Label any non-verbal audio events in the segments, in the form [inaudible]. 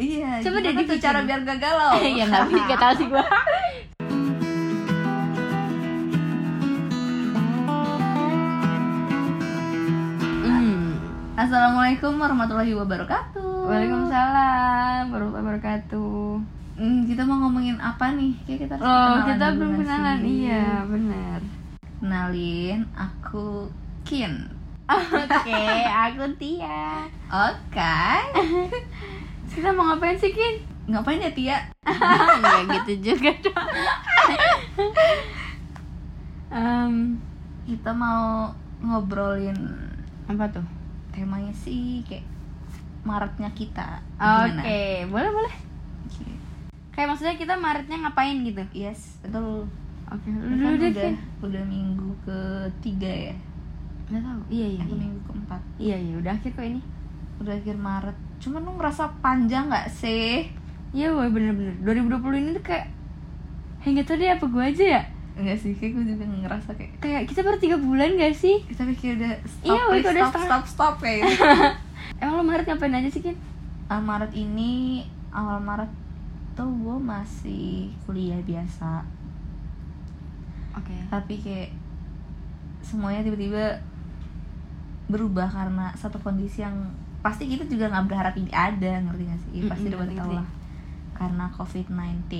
Iya. Coba deh tuh dipikirin. cara biar gak galau. [laughs] ya nggak bisa nggak tahu sih gue hmm. Assalamualaikum warahmatullahi wabarakatuh. Waalaikumsalam warahmatullahi wabarakatuh Hmm, kita mau ngomongin apa nih? Kayak kita harus oh kita belum kenalan sih? iya benar Kenalin, aku Kin. [laughs] oke aku Tia Oke. [laughs] kita mau ngapain sih Kin Ngapain ya Tia? Nggak [laughs] gitu juga dong Em, Kita mau ngobrolin apa tuh temanya sih kayak Maretnya kita. oke Gimana? boleh boleh Oke. kayak maksudnya kita Maretnya ngapain gitu Yes, betul. oke lu kan udah Kin udah minggu ketiga ya. nggak tahu iya iya iya. minggu keempat. iya iya udah akhir kok ini Udah akhir Maret. Cuman lu ngerasa panjang nggak sih? iya woy bener-bener 2020 ini tuh kayak hingga tadi apa gue aja ya Enggak sih, kayak gue juga ngerasa kayak kayak kita baru tiga bulan gak sih kita pikir udah stop, Iya, please, udah stop, setengah. stop, stop, kayak gitu. [laughs] emang lo Maret ngapain aja sih Kin awal Maret ini awal Maret tuh gue masih kuliah biasa oke tapi kayak semuanya tiba-tiba berubah karena satu kondisi yang pasti kita juga nggak berharap ini ada ngerti gak sih? Pasti Mm-mm, udah pada ngerti, tahu ngerti. lah karena covid-19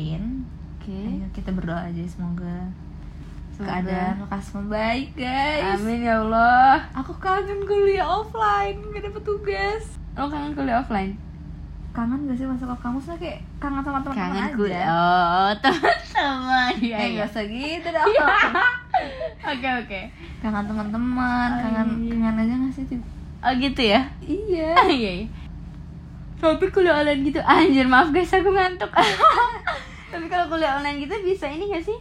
oke. ayo kita berdoa aja semoga, Semoga. keadaan lekas membaik guys. Amin ya Allah. Aku kangen kuliah offline gak dapet tugas. Lo kangen kuliah offline? Kangen gak sih masuk ke kampus Nah, kayak kangen sama teman-teman kangen aja. kuliah. Oh [laughs] teman-teman. Eh iya gak usah gitu [laughs] dong. Oke oke. Kangen teman-teman kangen kangen aja gak sih? Oh gitu ya? Iya. [laughs] Iya iya. Tapi kuliah online gitu anjir maaf guys aku ngantuk. [laughs] Tapi kalau kuliah online gitu bisa ini gak sih?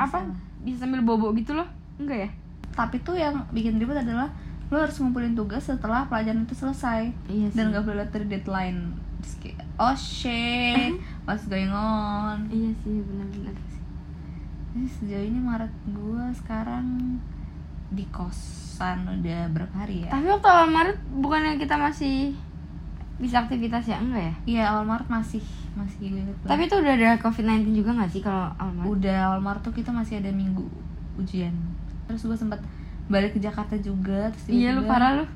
Apa? Bisa. sambil bobo gitu loh? Enggak ya? Tapi tuh yang bikin ribet adalah lo harus ngumpulin tugas setelah pelajaran itu selesai. Iya dan gak boleh lihat dari deadline. Terus kayak, oh shit [laughs] what's going on? Iya sih benar-benar Jadi sejauh ini Maret gue sekarang di kosan udah berapa hari ya? tapi waktu awal Maret bukannya kita masih bisa aktivitas ya? Enggak ya? Iya awal Maret masih masih banget. tapi itu udah ada covid 19 juga gak sih kalau awal Maret? Udah awal Maret tuh kita masih ada minggu ujian. Terus gue sempat balik ke Jakarta juga terus iya lu parah lu.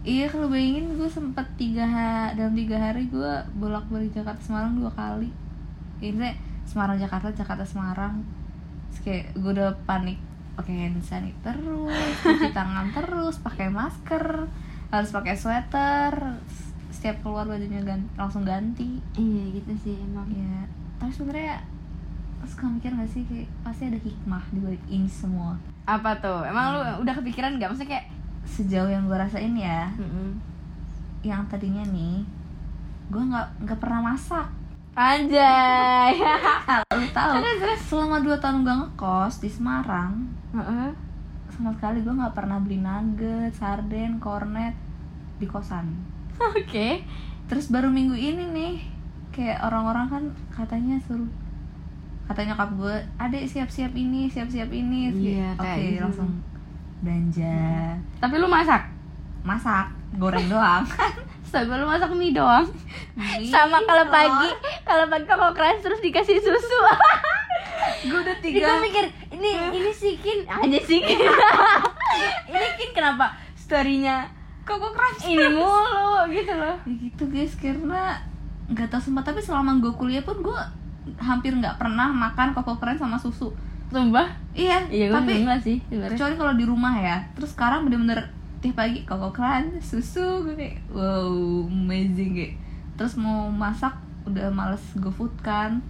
Iya kalau bayangin gue sempet tiga ha- dalam tiga hari gue bolak balik Jakarta Semarang dua kali. Ini Semarang Jakarta Jakarta Semarang terus kayak gue udah panik pakai hand sanitizer terus cuci [laughs] tangan terus pakai masker harus pakai sweater setiap keluar bajunya gan- langsung ganti. Iya gitu sih emang. Ya tapi sebenarnya suka mikir gak sih kayak pasti ada hikmah di balik ini semua. Apa tuh? Emang lu udah kepikiran gak maksudnya kayak sejauh yang gue rasain ya yang tadinya nih gue nggak nggak pernah masak anjay. [laughs] Lu tahu. Terus, terus. selama dua tahun gue ngekos di Semarang Heeh. sama sekali gue nggak pernah beli nugget sarden kornet di kosan. Oke. Terus baru minggu ini nih kayak orang-orang kan katanya suruh katanya nyokap gue adek siap-siap ini siap-siap ini. Iya, oke gitu. langsung belanja. Tapi lu masak? Masak goreng doang. [laughs] Astaga lu masak mie doang? Mie, Sama kalau pagi Kalau pagi kok keras terus dikasih susu. [laughs] Gue udah tiga. Gue mikir Ini [laughs] ini sih Kin Aja sih. Kin [laughs] Ini Kin kenapa? Storynya kok keras? Ini mulu gitu loh. Ya gitu guys karena nggak tahu sempat tapi selama gue kuliah pun gue hampir nggak pernah makan koko keren sama susu. Sumpah? Iya, Iya tapi sih sebenarnya. kecuali kalau di rumah ya. Terus sekarang bener-bener tiap pagi koko keren susu gue kayak wow amazing kayak. Terus mau masak udah males food kan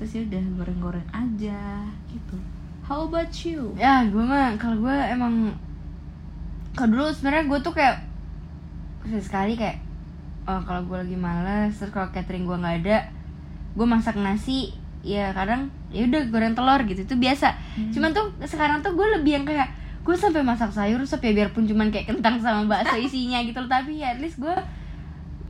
terus ya udah goreng-goreng aja gitu. How about you? Ya gue mah Kalau gue emang Kalau dulu sebenarnya gue tuh kayak Sekali kayak oh, Kalau gue lagi males Terus kalau catering gue nggak ada Gue masak nasi Ya kadang ya udah goreng telur gitu. Itu biasa. Hmm. Cuman tuh sekarang tuh gue lebih yang kayak Gue sampai masak sayur Sup ya biarpun cuman kayak kentang sama bakso [laughs] isinya gitu loh. Tapi ya at least gue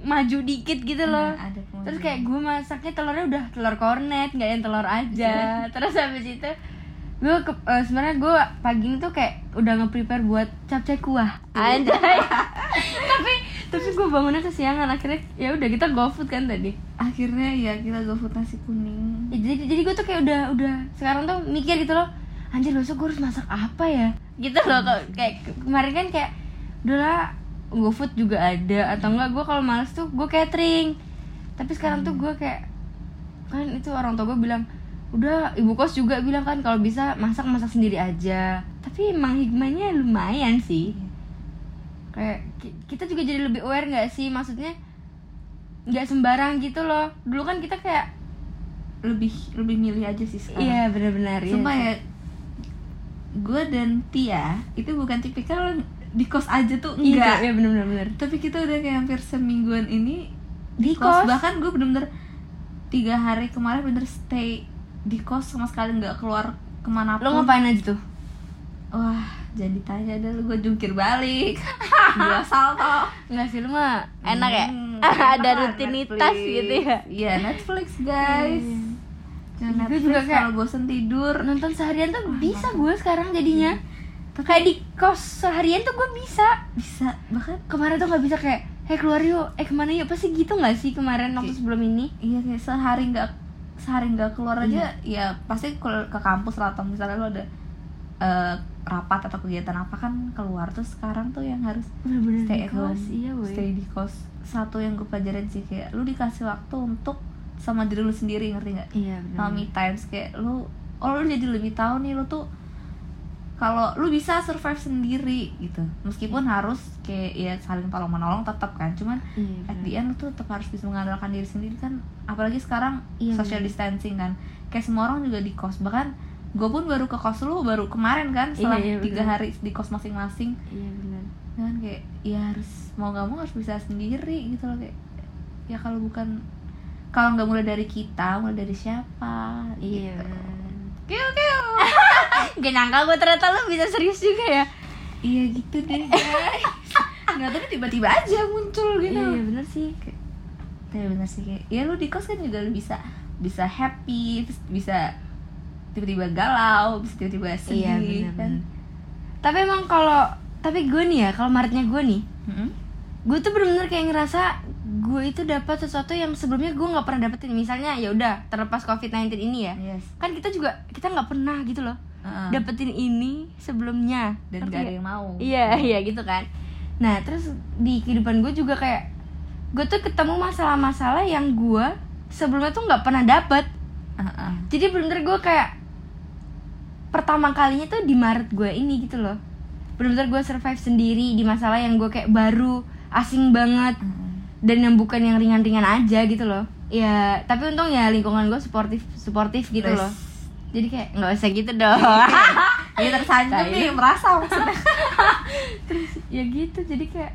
Maju dikit gitu loh Nah, ada. Terus kayak gue masaknya telurnya udah telur kornet, nggak yang telur aja. [laughs] Terus habis itu gue ke, eh, sebenarnya gue pagi ini tuh kayak udah nge-prepare buat capcay kuah. Anjay. [laughs] tapi tapi gue bangunnya kesiangan akhirnya ya udah kita GoFood kan tadi akhirnya ya kita GoFood nasi kuning Ya, jadi jadi gue tuh kayak udah udah sekarang tuh mikir gitu loh anjir besok gue harus masak apa ya gitu loh kayak ke- kemarin kan kayak udahlah GoFood juga ada atau enggak gue kalau males tuh gue catering. Tapi sekarang tuh gue kayak kan itu orang tua gue bilang udah ibu kos juga bilang kan kalau bisa masak masak sendiri aja. Tapi emang hikmahnya lumayan sih. Kayak ki- kita juga jadi lebih aware nggak sih? Maksudnya nggak sembarang gitu loh. Dulu kan kita kayak lebih lebih milih aja sih sekarang. Iya benar-benar iya. Sumpah ya gue dan Tia itu bukan tipikal di kos aja tuh Iya, enggak iya benar-benar benar. tapi kita udah kayak hampir semingguan ini Di di kos kos. bahkan gue bener-bener tiga hari kemarin bener stay di kos sama sekali nggak keluar ke mana Lo ngapain aja tuh? wah jadi tanya dah lu gue jungkir balik [laughs] gue salto Enggak sih lu mah enak ya. Hmm, [laughs] Ada enak rutinitas Netflix. gitu ya. iya Netflix [laughs] guys Gue Netflix juga kayak- kalau bosen tidur Nonton seharian tuh bisa gue sekarang jadinya. Kayak di kos seharian tuh gue bisa. bisa bahkan Kemarin tuh nggak bisa kayak, hey keluar yuk, eh ke mana yuk? Pasti gitu nggak sih kemarin waktu sebelum ini? iya kayak sehari nggak sehari nggak keluar aja ya pasti ke, ke kampus lah atau misalnya lu ada eh, rapat atau kegiatan apa kan keluar tuh sekarang tuh yang harus Bener-bener stay di at home kos, iya woi. stay di kos satu yang gue pelajarin sih kayak lu dikasih waktu untuk sama diri lu sendiri ngerti nggak Iya sama bener. me times kayak lu oh lu jadi lebih tahu nih lu tuh kalau lu bisa survive sendiri gitu. Meskipun harus kayak ya saling tolong menolong tetap kan. Cuman Iya, at the end lu tuh tetap harus bisa mengandalkan diri sendiri kan. Apalagi sekarang Iya, social distancing kan. Kayak semua orang juga di kos. Bahkan gue pun baru ke kos lu baru kemarin kan setelah Iya, iya, tiga hari di kos masing-masing. Iya benar. kan kayak ya harus mau gak mau harus bisa sendiri gitu loh kayak. Ya kalau bukan kalau nggak mulai dari kita mulai dari siapa Iya. gitu. Keo keo. [laughs] Gak nyangka gue ternyata lu bisa serius juga ya. iya gitu deh guys. Nggak tapi tiba-tiba aja muncul gitu. Iya bener sih. Tapi bener sih kayak ya lu di kos kan juga lu bisa bisa happy terus bisa tiba-tiba galau bisa tiba-tiba sedih Iya bener, kan. bener. Tapi emang kalau tapi gue nih ya kalau Maretnya gue nih Mm-mm. gue tuh bener-bener kayak ngerasa gue itu dapat sesuatu yang sebelumnya gue nggak pernah dapetin misalnya ya udah terlepas covid 19 ini ya Yes. kan kita juga kita nggak pernah gitu loh Heeh. dapetin ini sebelumnya dan gak ada yang mau. iya [laughs] iya gitu kan nah terus di kehidupan gue juga kayak gue tuh ketemu masalah-masalah yang gue sebelumnya tuh nggak pernah dapet Heeh. jadi bener-bener gue kayak pertama kalinya tuh di Maret gue ini gitu loh bener-bener gue survive sendiri di masalah yang gue kayak baru asing banget Heeh. dan yang bukan yang ringan-ringan aja gitu loh ya tapi untung ya lingkungan gue suportif suportif gitu Wes. loh jadi kayak nggak usah gitu dong Iya [laughs] tersanjung Tai. nih merasa maksudnya. [laughs] terus ya gitu jadi kayak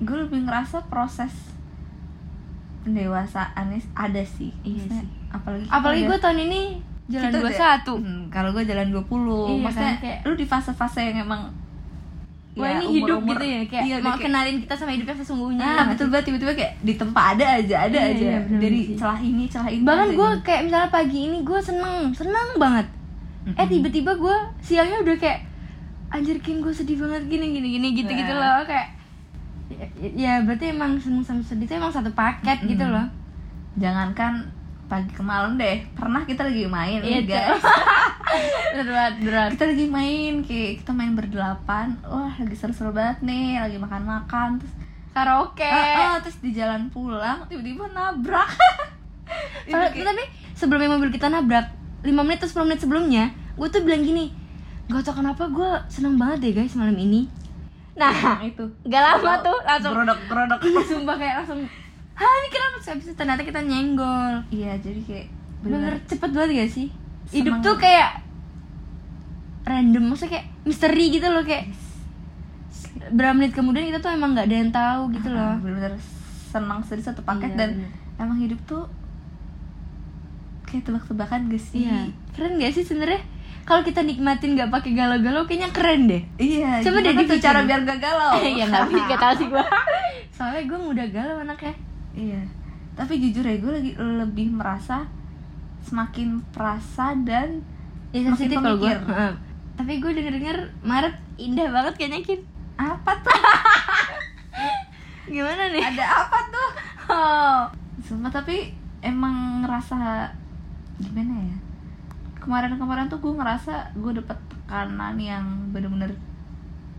gue lebih ngerasa proses pendewasaan ini ada sih. Iya sih. Apalagi apalagi gue tahun ini jalan dua satu Hmm, kalau gue jalan 20 Iya, Maksudnya kan, kayak- lu di fase-fase yang emang Wah ya, ini hidup umur-umur- gitu ya kayak iya, mau kayak- kenalin kita sama hidup yang sesungguhnya Nah, betul banget tiba-tiba kayak di tempat ada aja, ada Iya, aja iya, bener dari sih. celah ini, celah ini. bahkan gue gitu. kayak misalnya pagi ini gue seneng seneng banget eh Mm-mm. tiba-tiba gue siangnya udah kayak anjir kin gue sedih banget gini gini gini gitu gitu loh kayak ya, ya berarti emang seneng sama sedih itu emang satu paket Mm-mm. gitu loh jangankan pagi ke malam deh, pernah kita lagi main Iya, nih guys. [laughs] berat berat. Kita lagi main kayak kita main berdelapan, wah lagi seru-seru banget nih, lagi makan-makan terus karaoke. Ah, ah, terus di jalan pulang tiba-tiba nabrak. [laughs] Padahal- kayak- tapi sebelumnya mobil kita nabrak 5 menit atau 10 menit sebelumnya gue tuh bilang gini gak tau kenapa gue seneng banget deh guys malam ini. Nah itu. gak lama tuh langsung gerodok iya [laughs] sumpah kayak langsung Hah ini kenapa? Habis ternyata kita nyenggol. Iya jadi kayak Bener cepet banget gak sih? Hidup Seneng. tuh kayak random, maksudnya kayak misteri gitu loh kayak berapa menit kemudian kita tuh emang nggak ada yang tahu gitu loh. bener-bener senang sedih satu paket Iya, dan bener. emang hidup tuh kayak tebak-tebakan gak sih Iya, keren gak sih sebenarnya? Kalau kita nikmatin nggak pakai galau-galau kayaknya keren deh. iya Coba deh tuh cara biar gak galau [laughs] ya nggak bisa gak sih gua. [laughs] Soalnya gue mudah galau anaknya. iya tapi jujur ya gue lagi lebih merasa semakin perasa dan Ya sensitif kalau gue. Tapi gue denger-denger Maret indah banget kayaknya Kin. apa tuh [laughs] Gimana nih? ada apa tuh Oh. Sumpah tapi emang ngerasa gimana ya kemarin-kemarin tuh gue ngerasa gue dapet tekanan yang bener-bener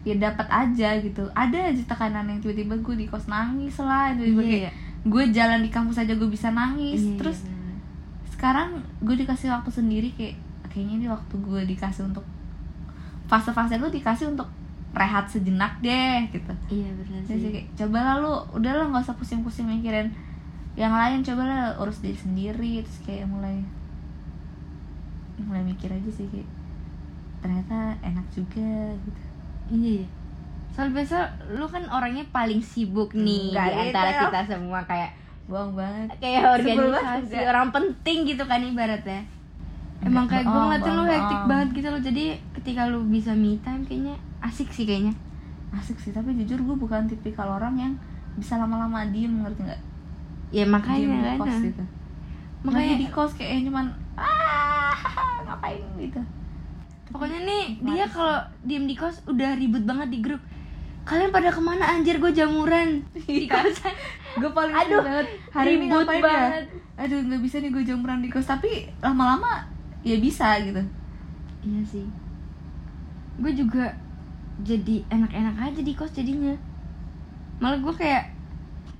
ya dapat aja gitu ada aja tekanan yang tiba-tiba gue di kos nangis lah tiba-tiba kayak iya. gue jalan di kampus aja gue bisa nangis Iya, terus iya, sekarang gue dikasih waktu sendiri kayak kayaknya ini waktu gue dikasih untuk fase-fase lu dikasih untuk rehat sejenak deh gitu Iya benar sih. kayak coba lah lu udah lah nggak usah pusing-pusing mikirin yang lain coba lah urus diri sendiri terus kayak mulai mulai mikir aja sih kayak ternyata enak juga gitu Iya. iya. Soal biasa lu kan orangnya paling sibuk nih Enggak, di antara itu. kita semua kayak bohong banget kayak banget organisasi orang penting gitu kan ibaratnya. Emang kayak gue bohong, ngeliatin lu hektik banget gitu loh. Jadi ketika lu bisa me time kayaknya asik sih kayaknya. Asik sih tapi jujur gue bukan tipikal orang yang bisa lama-lama diem ngerti nggak? Ya diem makanya di kan. kos gitu. Makanya- di kos kayak cuman ah [laughs] ngapain? gitu. Pokoknya nih dia kalau diem di kos udah ribut banget di grup. Kalian pada ke mana? Anjir gue jamuran. Di kosan [laughs] gue paling Aduh, banget hari ini ribut ngapain banget. ya aduh nggak bisa nih gue jamuran di kos. Tapi lama-lama ya bisa gitu. Iya sih. Gue juga jadi enak-enak aja di kos jadinya. Malah gue kayak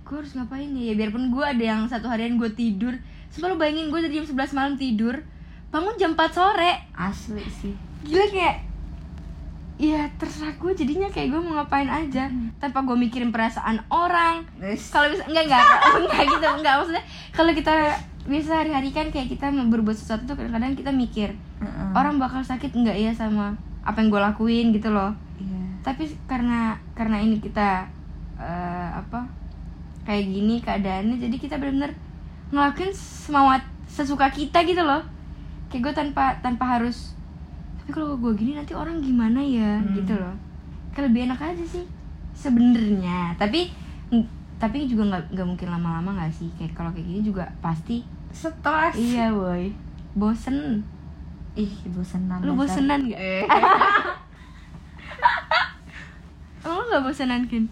Gue harus ngapain ya? Ya biarpun gue ada yang satu harian gue tidur. Sumpah lu bayangin gue dari jam 11 malam tidur Bangun jam 4 sore. Asli sih. Gila kayak Ya terserah gue jadinya kayak gue mau ngapain aja. Tanpa gue mikirin perasaan orang. Kalau bisa enggak enggak [laughs] enggak gitu enggak. Maksudnya kalau kita biasa hari-hari kan kayak kita berbuat sesuatu tuh kadang-kadang kita mikir Heeh. orang bakal sakit enggak ya sama apa yang gue lakuin gitu loh. Iya. Tapi karena karena ini kita eh, apa kayak gini keadaannya jadi kita benar-benar ngelakuin semawat sesuka kita gitu loh. Kayak gue tanpa tanpa harus tapi kalau gue gini nanti orang gimana ya? Hmm. gitu loh. Kayak lebih enak aja sih sebenarnya. Tapi tapi juga nggak nggak mungkin lama-lama nggak sih? Kayak kalau kayak gini juga pasti stres. Iya boy bosen. Ih bosenan lu dasar. bosenan nggak? Eh. [laughs] Lu nggak bosenan Kin?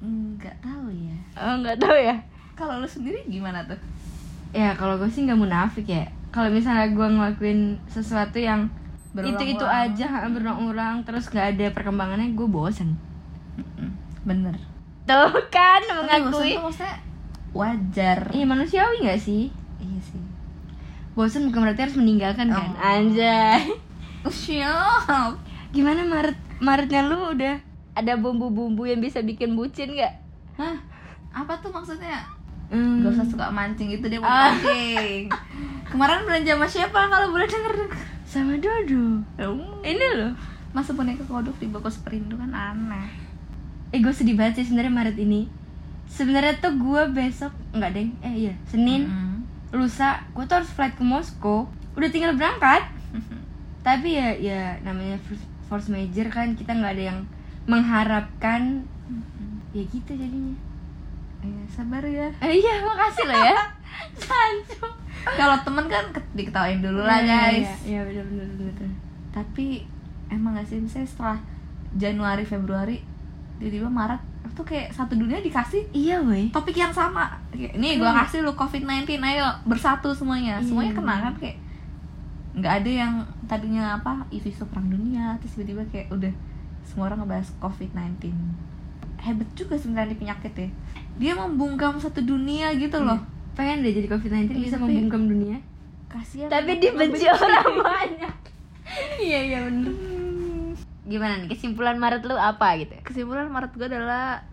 nggak tahu ya. Oh nggak tahu ya? Kalau lu sendiri gimana tuh? Ya kalau gue sih nggak munafik ya. Kalau misalnya gue ngelakuin sesuatu yang itu-itu Berulang-ulang. aja berulang-ulang Terus gak ada perkembangannya gue bosen. Bener Tuh [laughs] kan Tapi bosen mengakui. tuh maksudnya wajar. Iya manusiawi gak sih? iya sih. Bosen bukan berarti harus meninggalkan kan? Oh. Anjay siap. Gimana Maret? Maretnya lu udah ada bumbu-bumbu yang bisa bikin bucin gak? hah? Apa tuh maksudnya? Hmm. Gak usah suka mancing itu dia mau Ah. mancing. Kemarin belanja sama siapa kalau boleh denger? Sama Dodo. Ini loh. Masa boneka kodok di bako seperindu kan aneh Eh gue sedih banget sih sebenarnya Maret ini. Sebenarnya tuh gue besok nggak deng. Eh iya Senin Mm. lusa gue tuh harus flight ke Moskow. Udah tinggal berangkat. [laughs] Tapi ya ya namanya force- major kan kita nggak ada yang mengharapkan. Ya gitu jadinya. Iya, sabar ya. Eh, iya makasih loh ya. [laughs] Sancu. Kalau temen kan ke- diketawain dulu lah Iya, guys. iya. Iya bener bener bener. Tapi emang gak sih misalnya setelah Januari, Februari Tiba-tiba Maret tuh kayak satu dunia dikasih iya woi topik yang sama. Nih gua Iya. kasih lu COVID-19 ayo bersatu semuanya. Iya, Semuanya kena kan kayak nggak ada yang tadinya apa isu perang dunia terus tiba-tiba kayak udah semua orang ngebahas COVID-19. Hebat juga sebenarnya penyakit ya. Dia membungkam satu dunia gitu loh. Pengen deh jadi covid 19 Iya, bisa tapi- membungkam dunia. kasihan tapi dibenci [laughs] orang banyak. Iya iya bener gimana nih? Kesimpulan Maret lu apa gitu? Kesimpulan Maret gue adalah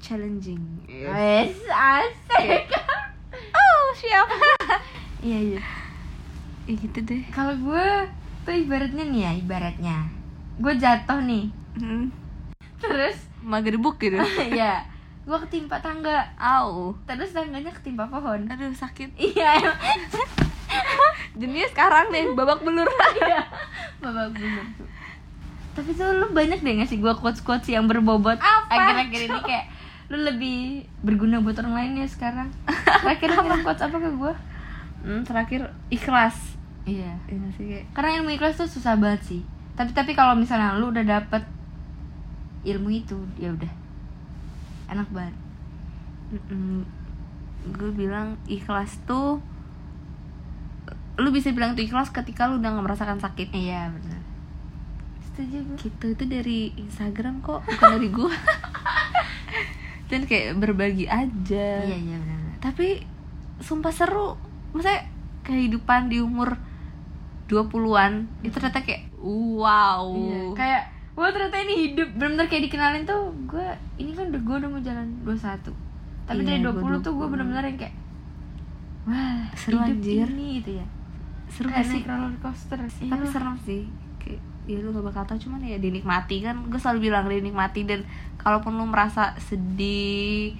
challenging. Wes asik. [laughs] Oh siapa [laughs] iya iya. Ya gitu deh. Kalau gue tuh ibaratnya nih ya ibaratnya. Gue jatuh nih. Hmm. terus? Magerbuk gitu. [laughs] Ya gue ketimpa tangga. Au. Terus tangganya ketimpa pohon. Aduh sakit. Iya jadinya sekarang nih babak belur. Iya babak belur tapi tuh lu banyak deh ngasih gue quotes quotes yang berbobot. Apa, akhir-akhir ini kayak lu lebih berguna buat orang lain ya sekarang. [laughs] Terakhir kirim quotes apa ke gue hmm, terakhir ikhlas. Iya. Iya sih kayak karena ilmu ikhlas tuh susah banget sih. Tapi tapi kalau misalnya lu udah dapet ilmu itu ya udah. Anak baru gue bilang ikhlas tuh lu bisa bilang itu ikhlas ketika lu udah nggak merasakan sakit. Iya benar setuju gue gitu itu dari Instagram kok bukan dari gue [laughs] dan kayak berbagi aja. Iya iya benar tapi sumpah seru. Maksudnya kehidupan di umur 20-an itu ternyata kayak wow. Iya, kayak wah ternyata ini hidup. Benar-benar kayak dikenalin tuh gue ini kan udah gue udah mau jalan 21 tapi Iya, dari gua 20 tuh gue 20. benar-benar yang kayak wah Seru, hidup anjir. ini gitu ya. Seru kayak sih? roller coaster. Tapi Iya. serem sih ya lu gak bakal tau cuman ya dinikmati kan. Gue selalu bilang dinikmati dan kalaupun lu merasa sedih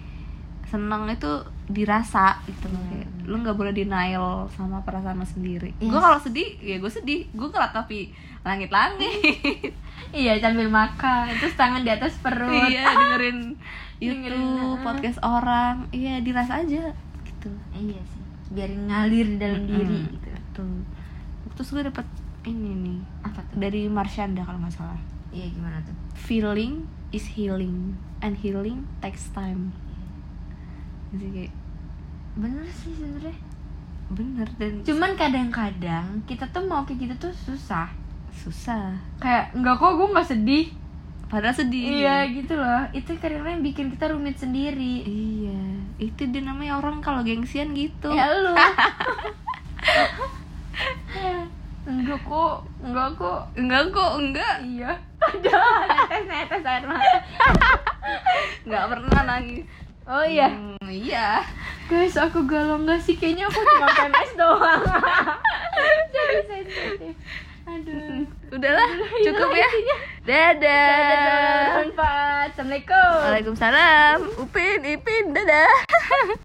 seneng itu dirasa gitu. Iya, kayak lu nggak boleh denial sama perasaan lu sendiri. Yes. gue kalau sedih ya gue sedih. Gue ngeratapi langit-langit. [laughs] Iya sambil makan terus tangan di atas perut. Iya dengerin [laughs] Dengerin, YouTube uh. podcast orang. Iya dirasa aja gitu. Iya sih biarin ngalir di dalam diri Mm-mm. gitu. Tuh terus gue dapet ini nih apa tuh? dari Marshanda kalau nggak salah. Iya gimana tuh? Feeling is healing and healing takes time. Jadi kayak bener sih sebenarnya bener dan cuman kadang-kadang kita tuh mau kayak gitu tuh susah. Susah. Kayak enggak kok gue nggak sedih. Padahal sedih. Iya gitu loh. Itu karena yang bikin kita rumit sendiri. Iya. Itu dia namanya orang kalau gengsian gitu. Ya lu [laughs] enggak kok enggak kok. Enggak kok enggak. Iya. Ada netes netes air mata. Enggak pernah nangis. Oh iya. Hmm, iya. Guys aku galau nggak sih? Kayaknya aku cuma PMS doang. Jadi sensitif aduh. Udahlah cukup ya. dadah. Bermanfaat. Assalamualaikum. Waalaikumsalam. Upin Ipin dadah